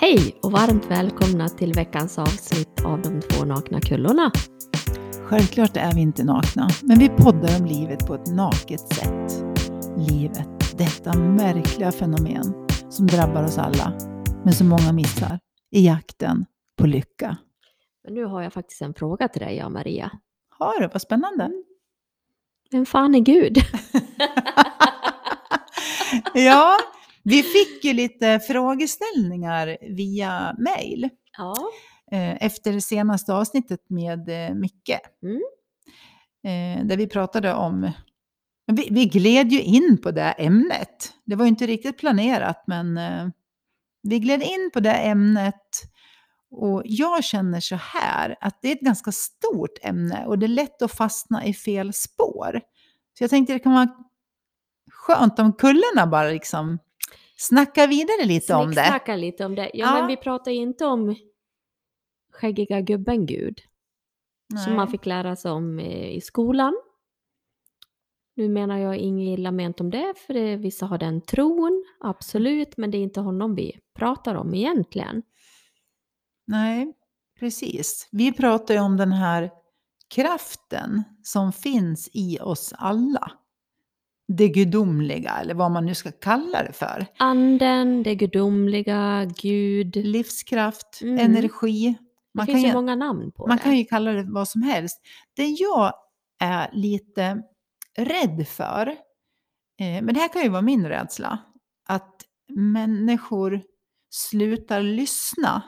Hej och varmt välkomna till veckans avsnitt av De två nakna kullorna. Självklart är vi inte nakna, men vi poddar om livet på ett naket sätt. Livet, detta märkliga fenomen som drabbar oss alla, men som många missar i jakten på lycka. Men nu har jag faktiskt en fråga till dig, jag Maria. Har du? Vad spännande. Vem fan är Gud? ja, vi fick ju lite frågeställningar via mail Ja. eh, efter det senaste avsnittet med eh, Micke. Mm. Eh, där vi pratade om... Vi, vi gled ju in på det ämnet. Det var ju inte riktigt planerat, men vi gled in på det ämnet. Och jag känner så här, att det är ett ganska stort ämne och det är lätt att fastna i fel spår. Så jag tänkte det kan vara skönt om kullarna bara liksom snackar vidare lite om det. Snacka lite om det. Ja, Ja. men vi pratar inte om skäggiga gubben Gud. Som Nej. man fick lära sig om eh, i skolan. Nu menar jag inget illa ment om det, för det, vissa har den tron, absolut, men det är inte honom vi pratar om egentligen. Nej, precis. Vi pratar ju om den här kraften som finns i oss alla. Det gudomliga, eller vad man nu ska kalla det för. Anden, det gudomliga, Gud. Det Livskraft, Mm. energi. Man kan, finns ju ju, många namn på man det. kan ju kalla det vad som helst. Det jag är lite rädd för, eh, men det här kan ju vara min rädsla, att människor slutar lyssna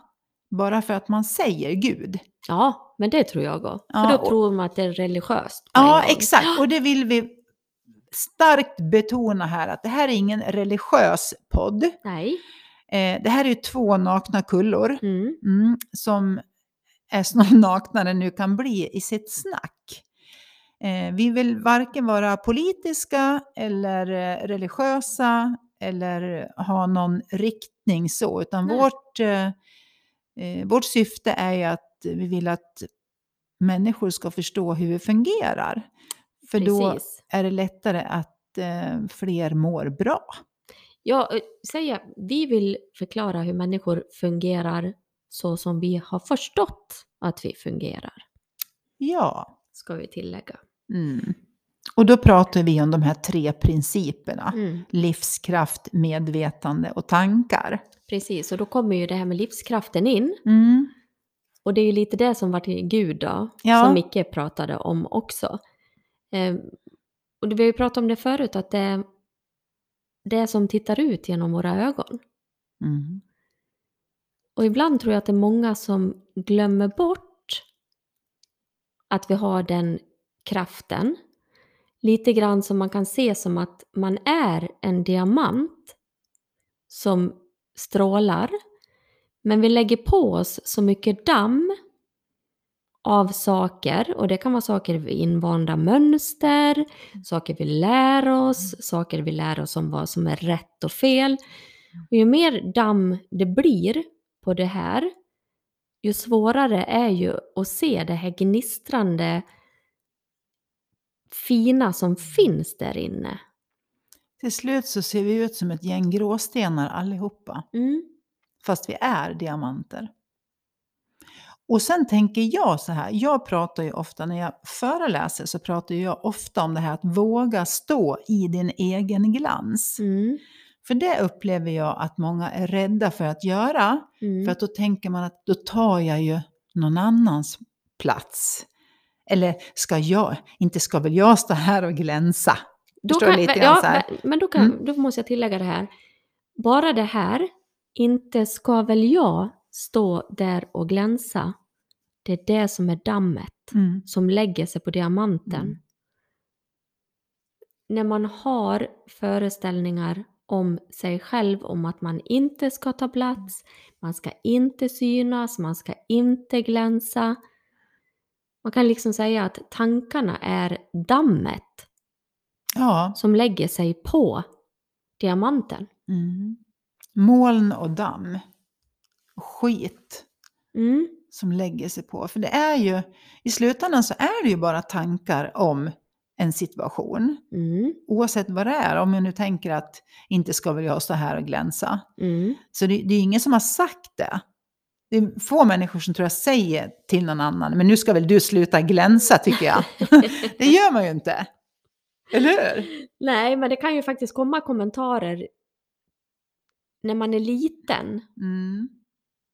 bara för att man säger Gud. Ja, men det tror jag också. Ja, för då och- tror man att det är religiöst. Ja, exakt. Och det vill vi starkt betona här, att det här är ingen religiös podd. Nej. Eh, det här är två nakna kullor Mm. mm, som är snart naknare än nu kan bli i sitt snack. Eh, vi vill varken vara politiska eller eh, religiösa eller ha någon riktning så, utan Nej. vårt, eh, eh, vårt syfte är ju att vi vill att människor ska förstå hur vi fungerar. För då Precis. är det lättare att eh, fler mår bra. Ja, eh, säga, vi vill förklara hur människor fungerar så som vi har förstått att vi fungerar, Ja. ska vi tillägga. Mm. Och då pratar vi om de här tre principerna. Mm. Livskraft, medvetande och tankar. Precis, och då kommer ju det här med livskraften in. Mm. Och det är ju lite det som var till Gud då, Ja. som Micke pratade om också. Eh, och vi har ju pratat om det förut, att det är det som tittar ut genom våra ögon. Mm. Och ibland tror jag att det är många som glömmer bort att vi har den kraften. Lite grann som man kan se som att man är en diamant som strålar. Men vi lägger på oss så mycket damm av saker och det kan vara saker vi invanda mönster, saker vi lär oss, saker vi lär oss om vad som är rätt och fel. Och ju mer damm det blir på det här, ju svårare är ju att se det här gnistrande fina som finns där inne. Till slut så ser vi ut som ett gäng gråstenar allihopa. Mm. Fast vi är diamanter. Och sen tänker jag så här, jag pratar ju ofta, när jag föreläser så pratar jag ofta om det här att våga stå i din egen glans. Mm. För det upplever jag att många är rädda för att göra. Mm. För att då tänker man att då tar jag ju någon annans plats. Eller ska jag, inte ska väl jag stå här och glänsa? Då Förstår kan, lite grann ja, så här? Men då, kan, Mm. då måste jag tillägga det här. Bara det här, inte ska väl jag stå där och glänsa. Det är det som är dammet Mm. som lägger sig på diamanten. Mm. När man har föreställningar om sig själv, om att man inte ska ta plats, man ska inte synas, man ska inte glänsa. Man kan liksom säga att tankarna är dammet Ja, som lägger sig på diamanten. mm. moln och damm. Skit Mm. Som lägger sig på. För det är ju, i slutändan så är det ju bara tankar om en situation. Mm. Oavsett vad det är, om jag nu tänker att inte ska väl jag stå här och glänsa. Mm. Så det, det är ingen som har sagt det. Det är få människor som tror jag säger till någon annan, men nu ska väl du sluta glänsa tycker jag. det gör man ju inte. Eller hur? Nej, men det kan ju faktiskt komma kommentarer när man är liten Mm.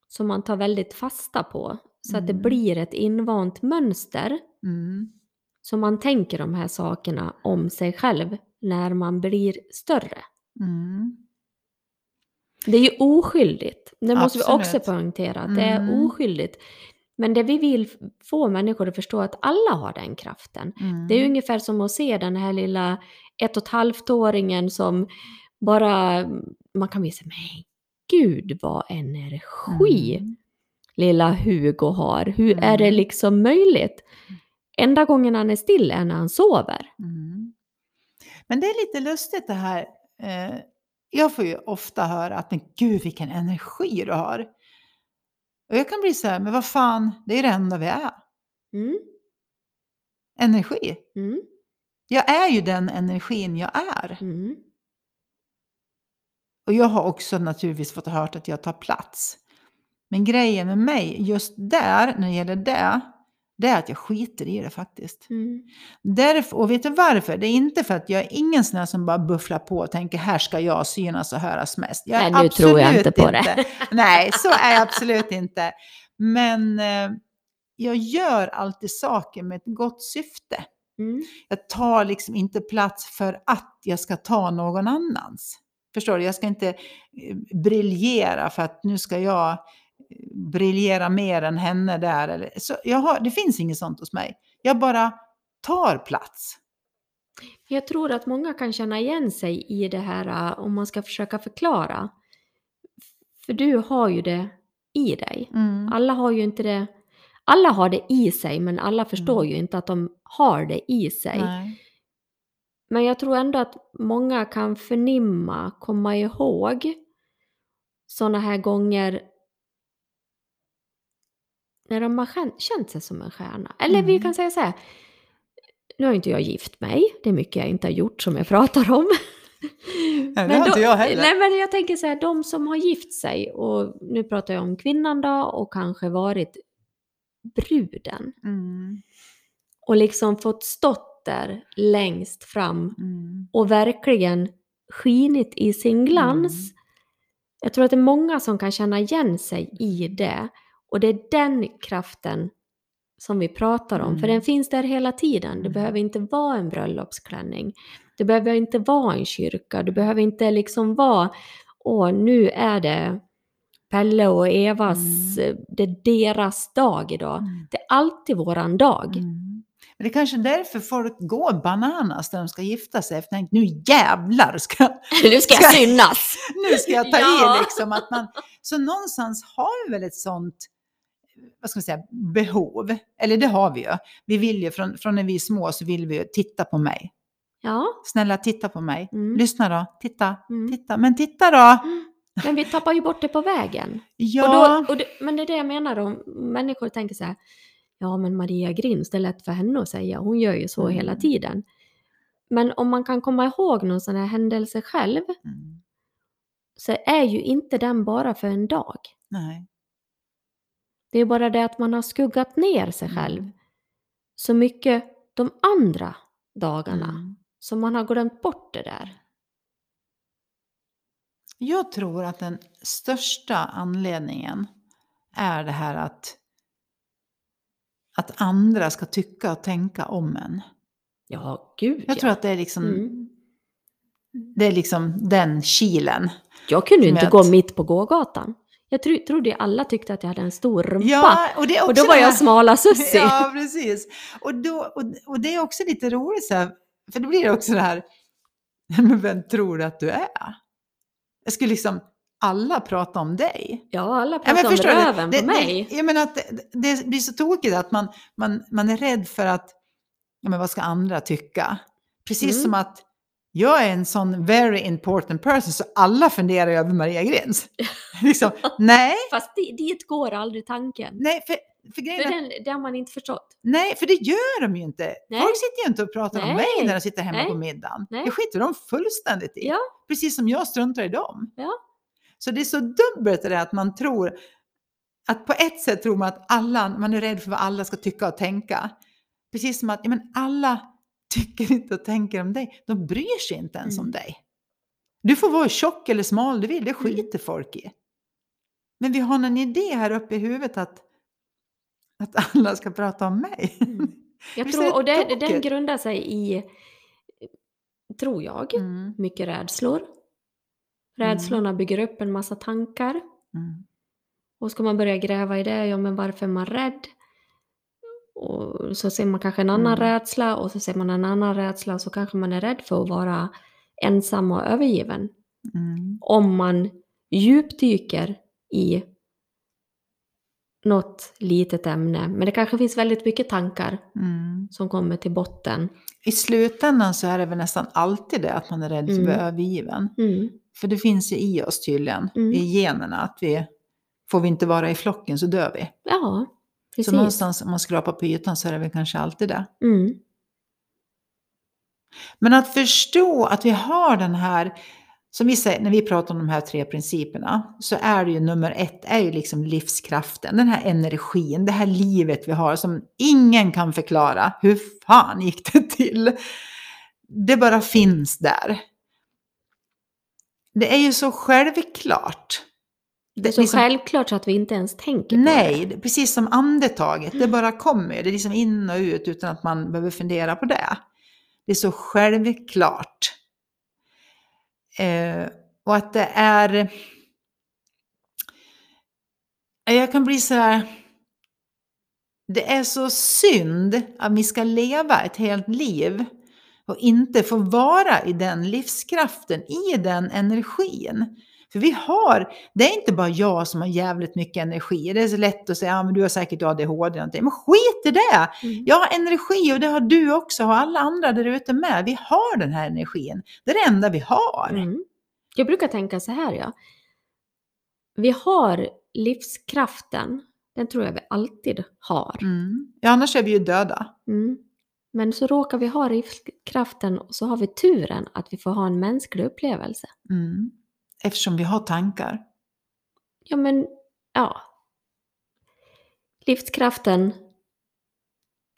Som man tar väldigt fasta på. Så att det Mm. blir ett invant mönster. Mm. Så man tänker de här sakerna om sig själv när man blir större. Mm. Det är ju oskyldigt. Det måste vi också Absolut. poängtera. Att Det är Mm. oskyldigt. Men det vi vill få människor att förstå att alla har den kraften. Mm. Det är ju ungefär som att se den här lilla ett och ett halvt-åringen som bara, man kan så men gud vad energi Mm. lilla Hugo har. Hur är det Mm. liksom möjligt? Enda gången han är still är när han sover. Mm. Men det är lite lustigt det här. Eh, jag får ju ofta höra att men gud vilken energi du har. Och jag kan bli så här, men vad fan, det är det enda vi är. Mm. Energi. Mm. Jag är ju den energin jag är. Mm. Och jag har också naturligtvis fått hört att jag tar plats. Men grejen med mig just där, när det gäller det, det är att jag skiter i det faktiskt. Mm. Därför, och vet du varför? Det är inte för att jag är ingen sån här som bara bufflar på och tänker här ska jag synas och höras mest. Jag Nej, nu tror jag inte på det. Nej, så är jag absolut inte. Men eh, jag gör alltid saker med ett gott syfte. Mm. Jag tar liksom inte plats för att jag ska ta någon annans. Förstår du? Jag ska inte eh, briljera för att nu ska jag eh, briljera mer än henne där. Eller, så jag har, det finns inget sånt hos mig. Jag bara tar plats. Jag tror att många kan känna igen sig i det här äh, om man ska försöka förklara. För du har ju det i dig. Mm. Alla har ju inte det. Alla har det i sig men alla förstår Mm. ju inte att de har det i sig. Nej. Men jag tror ändå att många kan förnimma, komma ihåg sådana här gånger när de har känt, sig som en stjärna. Eller vi Mm. kan säga så här, nu har inte jag gift mig, det är mycket jag inte har gjort som jag pratar om. Nej, det har inte jag heller. Nej men jag tänker så här, de som har gift sig, och nu pratar jag om kvinnan då, och kanske varit bruden. Mm. Och liksom fått stått där längst fram Mm. och verkligen skinit i sin glans. Mm. Jag tror att det är många som kan känna igen sig i det. Och det är den kraften som vi pratar om, för Mm. den finns där hela tiden. Det Mm. behöver inte vara en bröllopsklänning. Det behöver inte vara en kyrka. Det behöver inte liksom vara, åh nu är det Pelle och Evas, Mm. eh, det är deras dag idag. Mm. Det är alltid våran dag. Mm. Men det är kanske är därför folk går bananas när de ska gifta sig. För tänk, nu jävlar ska, nu ska jag synas! nu ska jag ta Ja. i liksom. Att man, så någonstans har vi väl ett sånt vad ska man säga, behov. Eller det har vi ju. Vi vill ju, från, från när vi är små så vill vi ju titta på mig. Ja. Snälla titta på mig. Mm. Lyssna då, titta, Mm. titta. Men titta då! Men vi tappar ju bort det på vägen. Ja, Och då, och det, men det är det jag menar om människor tänker så här, ja men Maria Grins, det är lätt för henne att säga, hon gör ju så Mm. hela tiden. Men om man kan komma ihåg någon sån här händelse själv, Mm. så är ju inte den bara för en dag. nej. Det är bara det att man har skuggat ner sig själv Mm. så mycket de andra dagarna, Mm. så man har glömt bort det där. Jag tror att den största anledningen är det här att, att andra ska tycka och tänka om en. Ja, gud Jag ja. tror att det är liksom, Mm. det är liksom den kilen. Jag kunde ju inte att- gå mitt på gågatan. Jag tro, trodde alla tyckte att jag hade en stor rumpa. Ja, och, det är också och då var det här- jag smala Sussie. Ja, precis. Och, då, och, och det är också lite roligt så här, för det blir också det här, men vem tror du att du är? Jag skulle liksom, alla prata om dig. Ja, alla Ja, pratar men om röven det, på mig. Det, jag menar att det, det blir så tokigt att man, man, man är rädd för att, ja men vad ska andra tycka? Precis Mm. som att jag är en sån very important person så alla funderar över Maria Grins. liksom, nej, Fast di- dit går aldrig tanken. nej, för för grejen För den, det har man inte förstått. nej, för det gör de ju inte. Nej. Folk sitter ju inte och pratar om mig Nej. när de sitter hemma Nej. på middagen. Nej. Det skiter de fullständigt i. Ja. Precis som jag struntar i dem. Ja. Så det är så dubbelt det där att man tror att på ett sätt tror man att alla, man är rädd för vad alla ska tycka och tänka. Precis som att ja, men alla tycker inte och tänker om dig. De bryr sig inte ens om Mm. dig. Du får vara tjock eller smal du vill, det skiter folk i. Men vi har en idé här uppe i huvudet att, att alla ska prata om mig. Mm. Jag tror, och det, den grundar sig i, tror jag, Mm, mycket rädslor. Rädslorna bygger upp en massa tankar. mm, Och ska man börja gräva i det, ja men varför är man rädd? Och så ser man kanske en annan Mm. rädsla och så ser man en annan rädsla och så kanske man är rädd för att vara ensam och övergiven. mm, Om man djupdyker i något litet ämne. Men det kanske finns väldigt mycket tankar mm. som kommer till botten. I slutändan så är det väl nästan alltid det att man är rädd för att Mm. övergiven. Mm. För det finns ju i oss tydligen, Mm. i generna, att vi får vi inte vara i flocken så dör vi. Ja, precis. Så någonstans om man skrapar på ytan så är det väl kanske alltid det. Mm. Men att förstå att vi har den här, som vi säger när vi pratar om de här tre principerna, så är det ju nummer ett, är ju liksom livskraften, den här energin, det här livet vi har som ingen kan förklara. Hur fan gick det till? Det bara finns där. Det är ju så självklart. Det är så liksom- självklart så att vi inte ens tänker på Nej, det. det- precis som andetaget, det bara kommer. Det är liksom in och ut utan att man behöver fundera på det. Det är så självklart. Eh, och att det är... Jag kan bli så här... Det är så synd att vi ska leva ett helt liv och inte få vara i den livskraften, i den energin. För vi har, det är inte bara jag som har jävligt mycket energi. Det är så lätt att säga, ja men du har säkert ADHD eller någonting. Men skit i det! Mm. Jag har energi och det har du också och alla andra där ute med. Vi har den här energin. Det är det enda vi har. Mm. Jag brukar tänka så här, ja. Vi har livskraften. Den tror jag vi alltid har. Mm. Ja, annars är vi ju döda. Mm. Men så råkar vi ha livskraften och så har vi turen att vi får ha en mänsklig upplevelse. Mm. Eftersom vi har tankar. Ja, men ja. Livskraften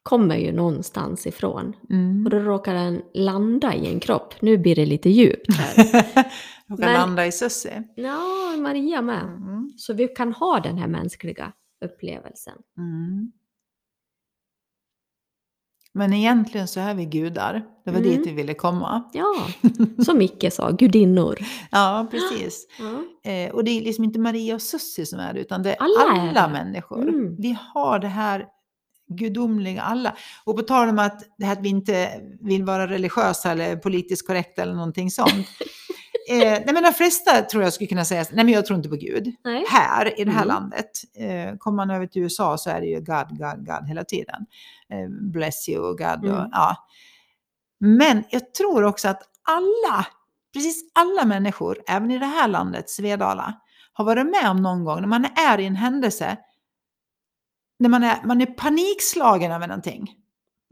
kommer ju någonstans ifrån. Mm. Och då råkar den landa i en kropp. Nu blir det lite djupt här. kan Men- landa i Sussi. Ja, Maria med. Mm. Så vi kan ha den här mänskliga upplevelsen. Mm. Men egentligen så är vi gudar. Det var Mm. dit vi ville komma. Ja, som Micke sa, gudinnor. Ja, precis. Ja. Eh, och det är liksom inte Maria och Sussi som är det, utan det är Alla alla, människor. Mm. Vi har det här gudomliga alla. Och på tal om att, det här att vi inte vill vara religiösa eller politiskt korrekta eller någonting sånt. eh, nej men de flesta tror jag skulle kunna säga, nej men jag tror inte på Gud. Nej. Här i det här Mm. landet, eh, kommer man över till USA så är det ju God, God, God hela tiden. Eh, bless you och God och Mm. ja. Men jag tror också att alla, precis alla människor, även i det här landet, Svedala, har varit med om någon gång när man är i en händelse, när man är, man är panikslagen över någonting.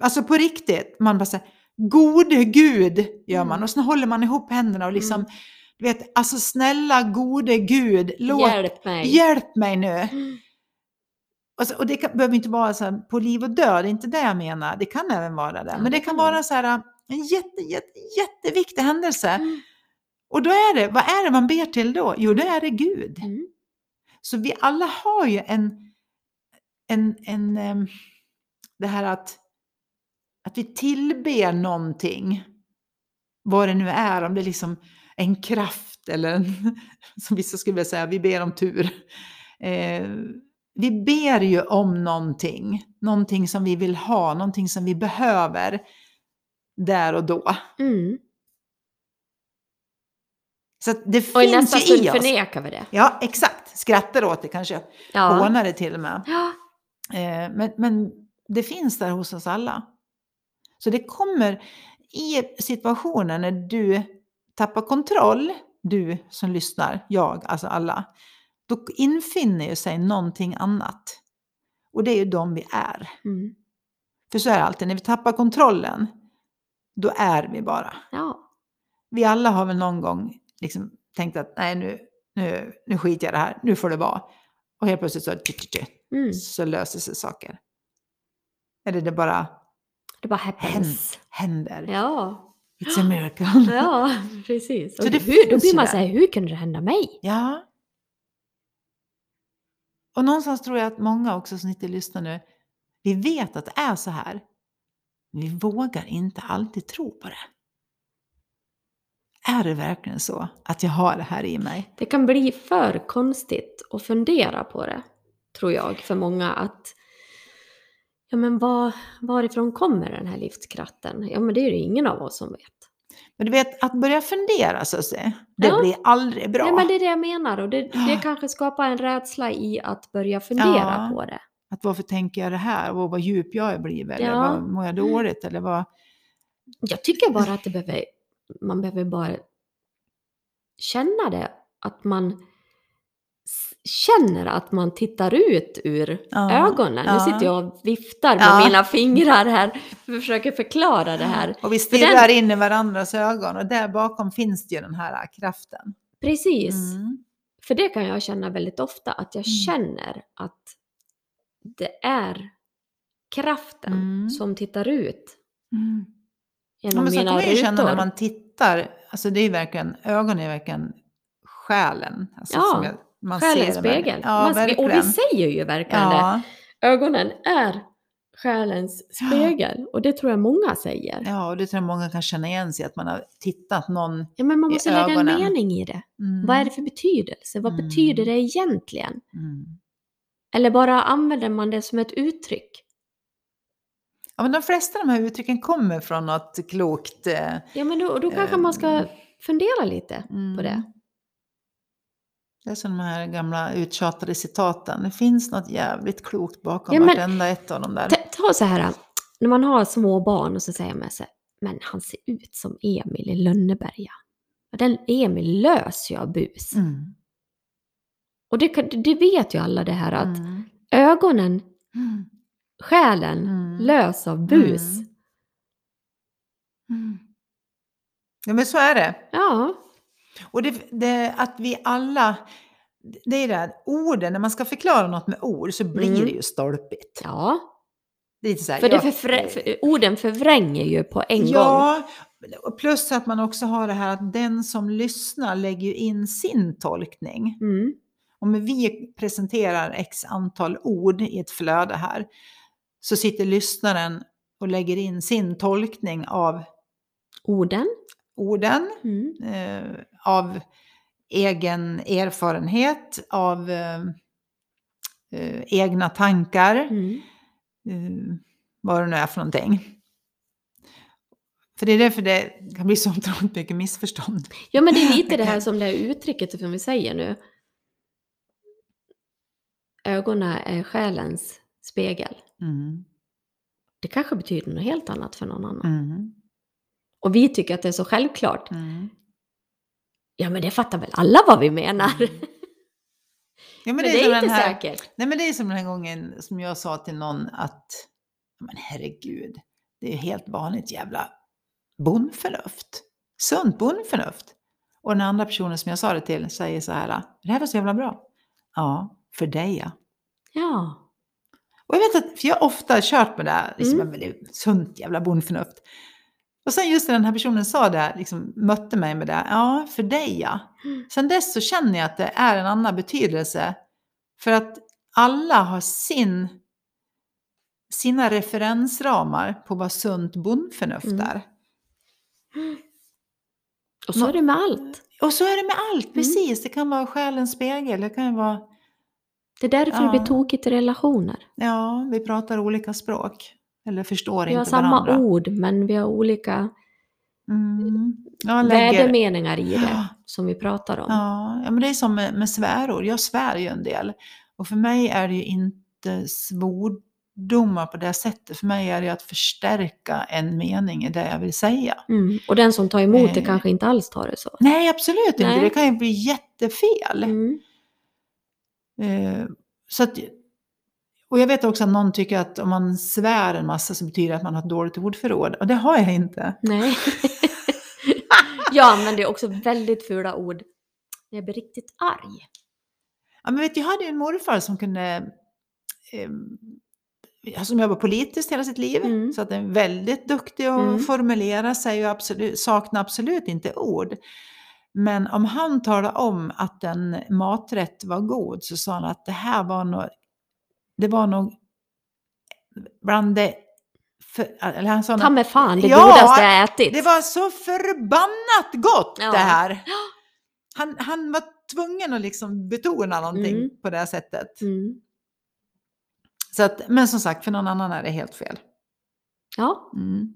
Alltså på riktigt, man bara säger gode Gud gör man Mm. och så håller man ihop händerna och liksom, Mm. du vet, alltså snälla gode Gud, låt, Hjälp mig. hjälp mig nu. Mm. Och, så, och det kan, behöver inte vara så här, på liv och död, det är inte det jag menar. Det kan även vara det. Men det kan vara. så här, en jätte, jätte, jätteviktig händelse. Mm. Och då är det, vad är det man ber till då? Jo, då är det Gud. Mm. Så vi alla har ju en, en, en em, det här att, att vi tillber någonting. Vad det nu är, om det är liksom en kraft eller en, som vissa skulle vilja säga, vi ber om tur. Eh, vi ber ju om någonting, någonting som vi vill ha, någonting som vi behöver där och då. Mm. Så det Och i nästa finns stund förnekar vi det. Ja, exakt. Skrattar åt det kanske. Ja. Hånar det till och med. ja. Eh, men, men det finns där hos oss alla. Så det kommer i situationer när du tappar kontroll, du som lyssnar, jag, alltså alla, då infinner ju sig någonting annat. Och det är ju de vi är. Mm. För så är det alltid, när vi tappar kontrollen, då är vi bara. Ja. Vi alla har väl någon gång liksom tänkt att nej nu, nu, nu skiter jag i det här, nu får det vara. Och helt plötsligt så, Mm. så löser sig saker. Eller det bara Det bara happens. händer. Ja. It's a miracle. Ja, precis. Så Och det hur, då blir man där. så här, hur kunde det hända mig? Ja. Och någonstans tror jag att många också som inte lyssnar nu, vi vet att det är så här. Men vi vågar inte alltid tro på det. Är det verkligen så att jag har det här i mig? Det kan bli för konstigt att fundera på det, tror jag, för många att Ja men var, varifrån kommer den här livskraften? Ja men det är det ingen av oss som vet. Men du vet, att börja fundera så att säga, det Ja. blir aldrig bra. Nej men det är det jag menar och det, det kanske skapar en rädsla i att börja fundera Ja. på det. Att varför tänker jag det här? Och vad djup jag har blivit? Eller vad, mår jag dåligt? Eller vad? Jag tycker bara att det behöver, man behöver bara känna det, att man känner att man tittar ut ur Ja, ögonen. Nu ja. sitter jag och viftar med Ja. mina fingrar här och försöker förklara det här. Och vi den- stirrar in i varandras ögon och där bakom finns det ju den här kraften. Precis. Mm. För det kan jag känna väldigt ofta, att jag Mm. känner att det är kraften Mm. som tittar ut Mm. Genom men så kan mina man rutor. känna när man tittar, alltså det är verkligen, ögonen är verkligen själen. Alltså Ja, som jag, man Själens det spegel. Ja, Man- och vi säger ju verkligen det. ja, Ögonen är själens Ja. spegel. Och det tror jag många säger. Ja, ja, och det tror jag många kan känna igen sig i, att man har tittat någon... men man I måste lägga en ögonen. mening i det. Mm. Vad är det för betydelse? Vad Mm. betyder det egentligen? Mm. Eller bara använder man det som ett uttryck? Ja, men de flesta av de här uttrycken kommer från något klokt. eh, Ja, men då, då kanske Ehm. man ska fundera lite mm. på det. Det är som de här gamla uttjatade citaten. Det finns något jävligt klokt bakom Ja, men- vartenda ett av dem där. Ta, ta så här, när man har små barn och så säger man så här, men han ser ut som Emil i Lönneberga. Den Emil ju av bus. Mm. Och det, det vet ju alla det här att Mm. ögonen, Mm. själen, Mm. lös av bus. Mm. Mm. Ja, men så är det. Ja, Och det, det, att vi alla, det är det här, orden, när man ska förklara något med ord så blir Mm. det ju stolpigt. ja. Det är lite så här, För, det ja, förfrä- för orden förvränger ju på en gång. Ja, och plus att man också har det här att den som lyssnar lägger ju in sin tolkning. Mm. Om vi presenterar x antal ord i ett flöde här så sitter lyssnaren och lägger in sin tolkning av Orden. orden, Mm. eh, av egen erfarenhet, av eh, egna tankar, Mm. eh, vad det nu är för någonting. För det är därför det kan bli så otroligt mycket missförstånd. Ja, men det är lite det här som det här uttrycket som vi säger nu. Ögonen är själens spegel. Mm. Det kanske betyder något helt annat för någon annan. Mm. Och vi tycker att det är så självklart. Mm. Ja, men det fattar väl alla vad vi menar. Ja, men, är det är den inte här- säkert. Nej men det är som den här gången som jag sa till någon att men herregud, det är ju helt vanligt jävla bondförnuft. Sunt bondförnuft. Och den andra personen som jag sa det till säger så här, det här var så jävla bra. Ja, för dig ja. Ja. Och jag vet att, för jag har ofta kört med det här, liksom, Mm. men det är sunt jävla bondförnuft. Och sen just när den här personen sa det, liksom, mötte mig med det, ja, för dig ja. Mm. Sen dess så känner jag att det är en annan betydelse. För att alla har sin, sina referensramar på vad sunt bondförnuft Mm. är. Och så är det med allt. Och så är det med allt, Mm. precis. Det kan vara själens spegel, det kan ju vara, Det är därför det Ja. blir tokigt i relationer. ja, vi pratar olika språk. Eller förstår Vi har inte samma varandra. ord, men vi har olika Mm. Lägger, värdemeningar i det som vi pratar om. Ja, ja, men det är som med, med svärord. Jag svär ju en del. Och för mig är det ju inte svordomar på det sättet. För mig är det ju att förstärka en mening i det jag vill säga. Mm. Och den som tar emot det Eh. kanske inte alls tar det så. Nej, absolut inte. Nej. Det kan ju bli jättefel. Mm. Eh, så att, Och jag vet också att någon tycker att om man svär en massa så betyder det att man har ett dåligt ordförråd. Och det har jag inte. Nej. jag använder också väldigt fula ord när jag blir riktigt arg. Ja, men vet, du, jag hade ju en morfar som kunde eh, som jobbar politiskt hela sitt liv. Mm. Så att den är väldigt duktig att Mm. formulera sig och absolut, saknar absolut inte ord. Men om han talade om att en maträtt var god så sa han att det här var nog, det var nog bland det, för, eller han sa Ta mig fan det Ja, godaste jag ätit. det var så förbannat gott Ja. det här. Han, han var tvungen att liksom betona någonting Mm. på det här sättet. Mm. Så att, men som sagt, för någon annan är det helt fel. Ja. Mm.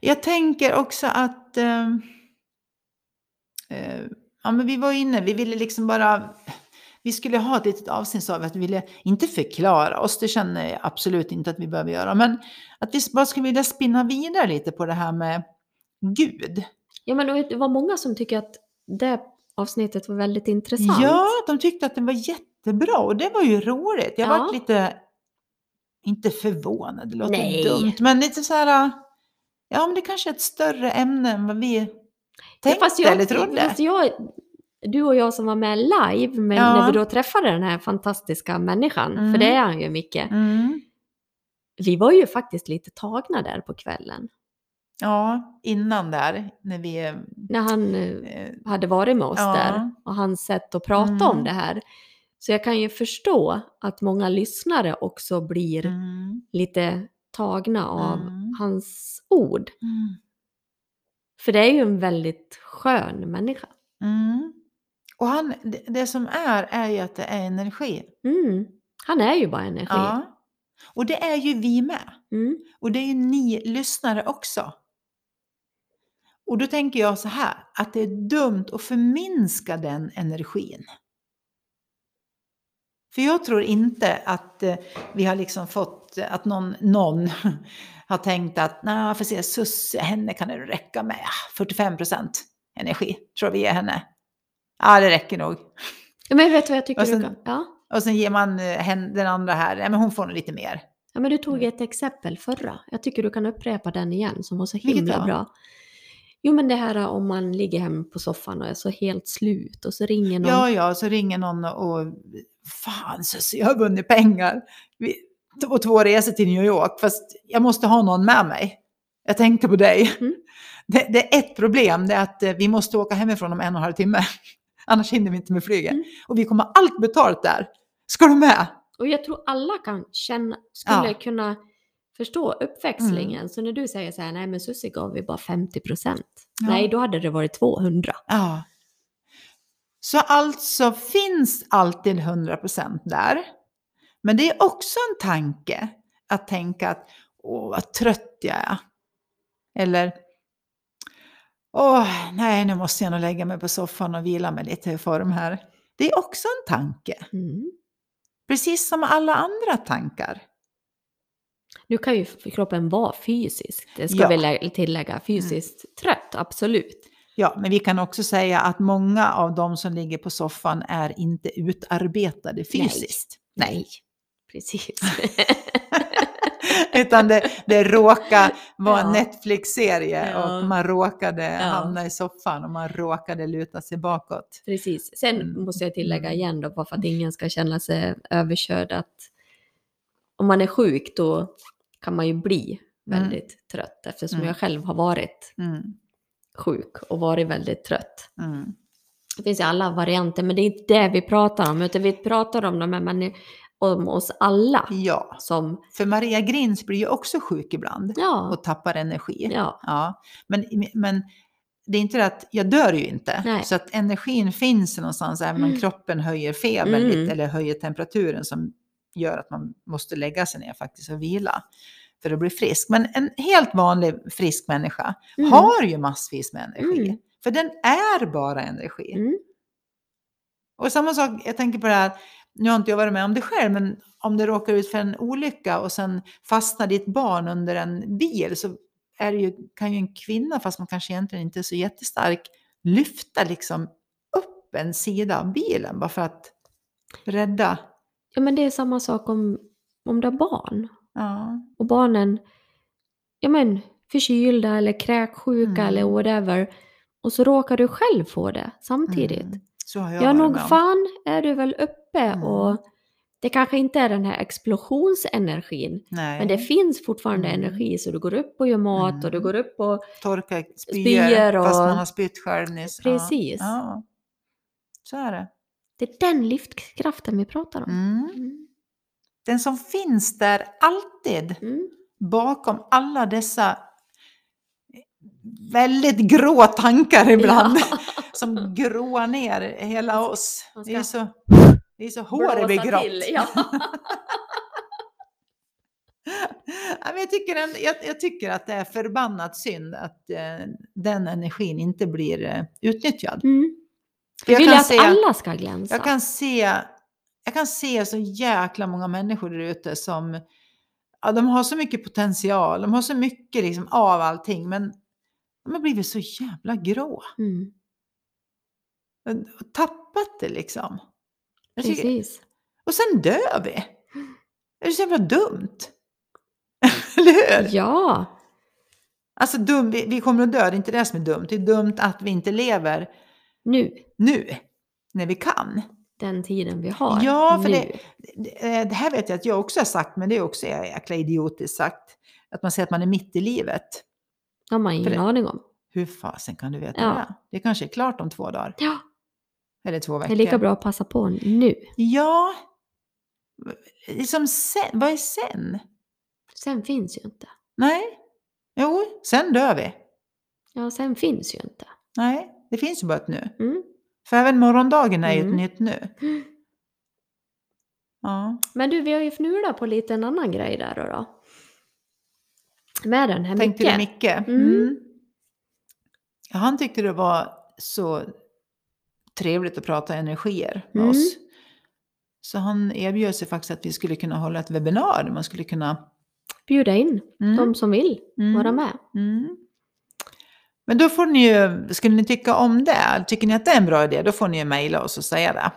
Jag tänker också att eh, eh, ja, men vi var inne, vi ville liksom bara, vi skulle ha ett litet avsnitt av att vi ville inte förklara oss, det känner jag absolut inte att vi behöver göra, men att vi bara skulle vilja spinna vidare lite på det här med Gud. ja, men det var många som tycker att det avsnittet var väldigt intressant. Ja, de tyckte att det var jättebra och det var ju roligt. Jag Ja. var lite, inte förvånad, det låter Nej. dumt, men lite så här, ja men det kanske är ett större ämne än vad vi Ja, tänkte fast jag, eller trodde. fast jag, du och jag som var med live, men Ja. när vi då träffade den här fantastiska människan, Mm. för det är han ju mycket, Mm. vi var ju faktiskt lite tagna där på kvällen. Ja, innan där, när vi... eh, När han eh, eh, hade varit med oss Ja. där och hans sätt att prata Mm. om det här. Så jag kan ju förstå att många lyssnare också blir mm, lite tagna av Mm. hans ord. mm, För det är ju en väldigt skön människa. mm. Och han, det, som är, är ju att det är energi. Mm. Han är ju bara energi. Ja. Och det är ju vi med. Mm. Och det är ju ni lyssnare också. Och då tänker jag så här, att det är dumt att förminska den energin. För jag tror inte att eh, vi har liksom fått, eh, att någon, någon har tänkt att nej, för se Sussie, henne kan det räcka med ah, 45% energi, tror vi ger henne. Ja, det räcker nog. Ja, Men vet du vad jag tycker Och sen-? Ja. Och sen ger man eh, hen- den andra här, ja men hon får nog lite mer. ja, men du tog Mm. ett exempel förra. Jag tycker du kan upprepa den igen som var så himla bra. Jo men det här om man ligger hemma på soffan och är så helt slut och så ringer någon. Ja, ja, så ringer någon och, fan Sussie, jag har vunnit pengar. Vi, och två resor till New York, fast jag måste ha någon med mig. Jag tänkte på dig. Mm. Det, det är ett problem, det är att eh, vi måste åka hemifrån om en och en halv timme. Annars hinner vi inte med flyget. Mm. Och vi kommer allt betalt där. Ska du med? Och jag tror alla kan känna, skulle Ja. kunna förstå uppväxlingen. Så när du säger så här, nej men Susie gav vi bara 50 procent. Ja. Nej, då hade det varit 200. Ja. Så alltså finns alltid 100% där. Men det är också en tanke att tänka att åh vad trött jag är. Eller åh nej nu måste jag nog lägga mig på soffan och vila mig lite i form här. Det är också en tanke. Mm. Precis som alla andra tankar. Nu kan ju kroppen vara fysisk, det ska Ja. vi lä- tillägga, fysiskt trött, absolut. Ja, men vi kan också säga att många av de som ligger på soffan är inte utarbetade fysiskt. Nej, precis. Utan det, det råkar vara en Ja. Netflix-serie Ja. och man råkade Ja. hamna i soffan och man råkade luta sig bakåt. precis. Sen Mm. måste jag tillägga igen då, bara för att ingen ska känna sig överkörd, att om man är sjuk då kan man ju bli Mm. väldigt trött, eftersom Mm. jag själv har varit Mm. sjuk och varit väldigt trött. Mm. Det finns ju alla varianter, men det är inte det vi pratar om, utan vi pratar om, de här om oss alla Ja, som, för Maria Grins blir ju också sjuk ibland ja, och tappar energi. ja, Ja, men, men det är inte det att jag dör ju inte. Nej. Så att energin finns någonstans även om Mm. kroppen höjer febern Mm. lite eller höjer temperaturen som gör att man måste lägga sig ner faktiskt och vila för att bli frisk. Men en helt vanlig frisk människa Mm. har ju massvis med energi. Mm. För den är bara energi. Mm. Och samma sak, jag tänker på det här, nu har inte jag varit med om det själv, men om det råkar ut för en olycka och sen fastnar ditt barn under en bil så är ju, kan ju en kvinna, fast man kanske egentligen inte är så jättestark, lyfta liksom upp en sida av bilen bara för att rädda Ja, men det är samma sak om, om du har barn. Ja. Och barnen, ja men, förkylda eller kräksjuka Mm. eller whatever. Och så råkar du själv få det samtidigt. Mm. Så har jag Ja, nog fan är du väl uppe Mm. och det kanske inte är den här explosionsenergin. Nej. Men det finns fortfarande Mm. energi så du går upp och gör mat och du Mm. går upp och Torka spyor, och- fast man har spytt själv nyss. Ja. Precis. Ja. Så är det. det är den livskraften vi pratar om. Mm. Mm. Den som finns där alltid Mm. bakom alla dessa väldigt grå tankar ibland. Ja. Som gråar ner hela oss. Det är så, det är så håret blir grått. Ja. Jag, tycker en, jag, jag tycker att det är förbannat synd att eh, den energin inte blir eh, utnyttjad. Mm. Vi vill kan att se- alla ska glänsa. Jag kan se, jag kan se så jäkla många människor där ute som ja, de har så mycket potential, de har så mycket liksom av allting, men de har blivit så jävla grå. Mm. Och tappat det liksom. Tycker, Precis. och sen dör vi. Det är så jävla dumt. Eller hur? Ja. Alltså dum, vi, vi kommer att dö, det är inte det som är dumt. Det är dumt att vi inte lever Nu. nu, när vi kan. Den tiden vi har. Ja, för det- Det det här vet jag att jag också har sagt, men det är också jäkla idiotiskt sagt. Att man säger att man är mitt i livet. har man ingen det- aning om. Hur fasen kan du veta Ja. det? Det kanske är klart om två dagar. Ja, Eller två det veckor. är lika bra att passa på nu. Ja. Liksom sen, vad är sen? Sen finns ju inte. Nej. Jo, sen dör vi. Ja, sen finns ju inte. Nej, det finns ju bara ett nu. Mm. För även morgondagen är ju ett Mm. nytt nu. Ja. Men du, vi har ju fnulat på lite en annan grej där då. då. Med den här Tänkte Micke. du Micke? Mm. Ja, han tyckte det var så trevligt att prata energier med Mm. oss. Så han erbjöd sig faktiskt att vi skulle kunna hålla ett webbinar. där Man skulle kunna... Bjuda in Mm. de som vill Mm. vara med. Mm. Men då får ni ju, skulle ni tycka om det, tycker ni att det är en bra idé, då får ni ju mejla oss och säga det.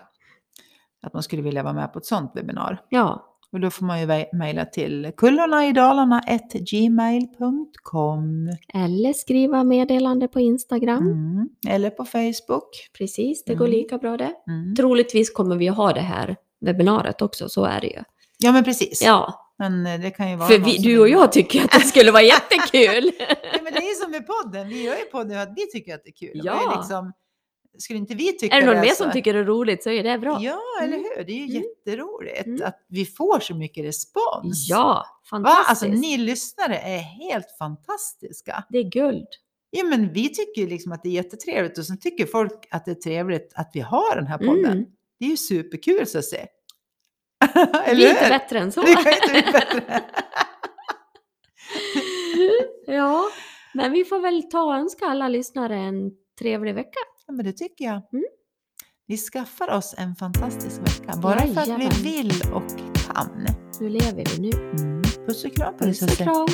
Att man skulle vilja vara med på ett sånt webbinar. Ja, Och då får man ju mejla till kullornaidalarna.gmail.com eller skriva meddelande på Instagram. mm. Eller på Facebook. Precis, det går Mm. lika bra det. Mm. Troligtvis kommer vi att ha det här webbinariet också, så är det ju. Ja men precis. Ja, Men eh, det kan ju vara för vi, du och jag tycker att det skulle vara jättekul. Ja, men det är som med podden. Vi gör ju podden för att vi tycker att det är kul. Ja. Skulle inte vi tycka är det någon det mer så... som tycker det är roligt så är det bra. Ja, eller Mm. hur? Det är ju Mm. jätteroligt Mm. att vi får så mycket respons. Ja, Va? fantastiskt. Alltså ni lyssnare är helt fantastiska. Det är guld. Ja, men vi tycker liksom att det är jättetrevligt och så tycker folk att det är trevligt att vi har den här podden. Mm. Det är ju superkul så att säga. eller Lite hur? bättre än så. Det kan inte bli bättre. ja, men vi får väl ta och önska alla lyssnare en trevlig vecka. Men det tycker jag. Mm. Vi skaffar oss en fantastisk vecka. Bara för att Jajamän. vi vill och kan. Nu lever vi nu. Mm. Puss och kram på Puss och kram.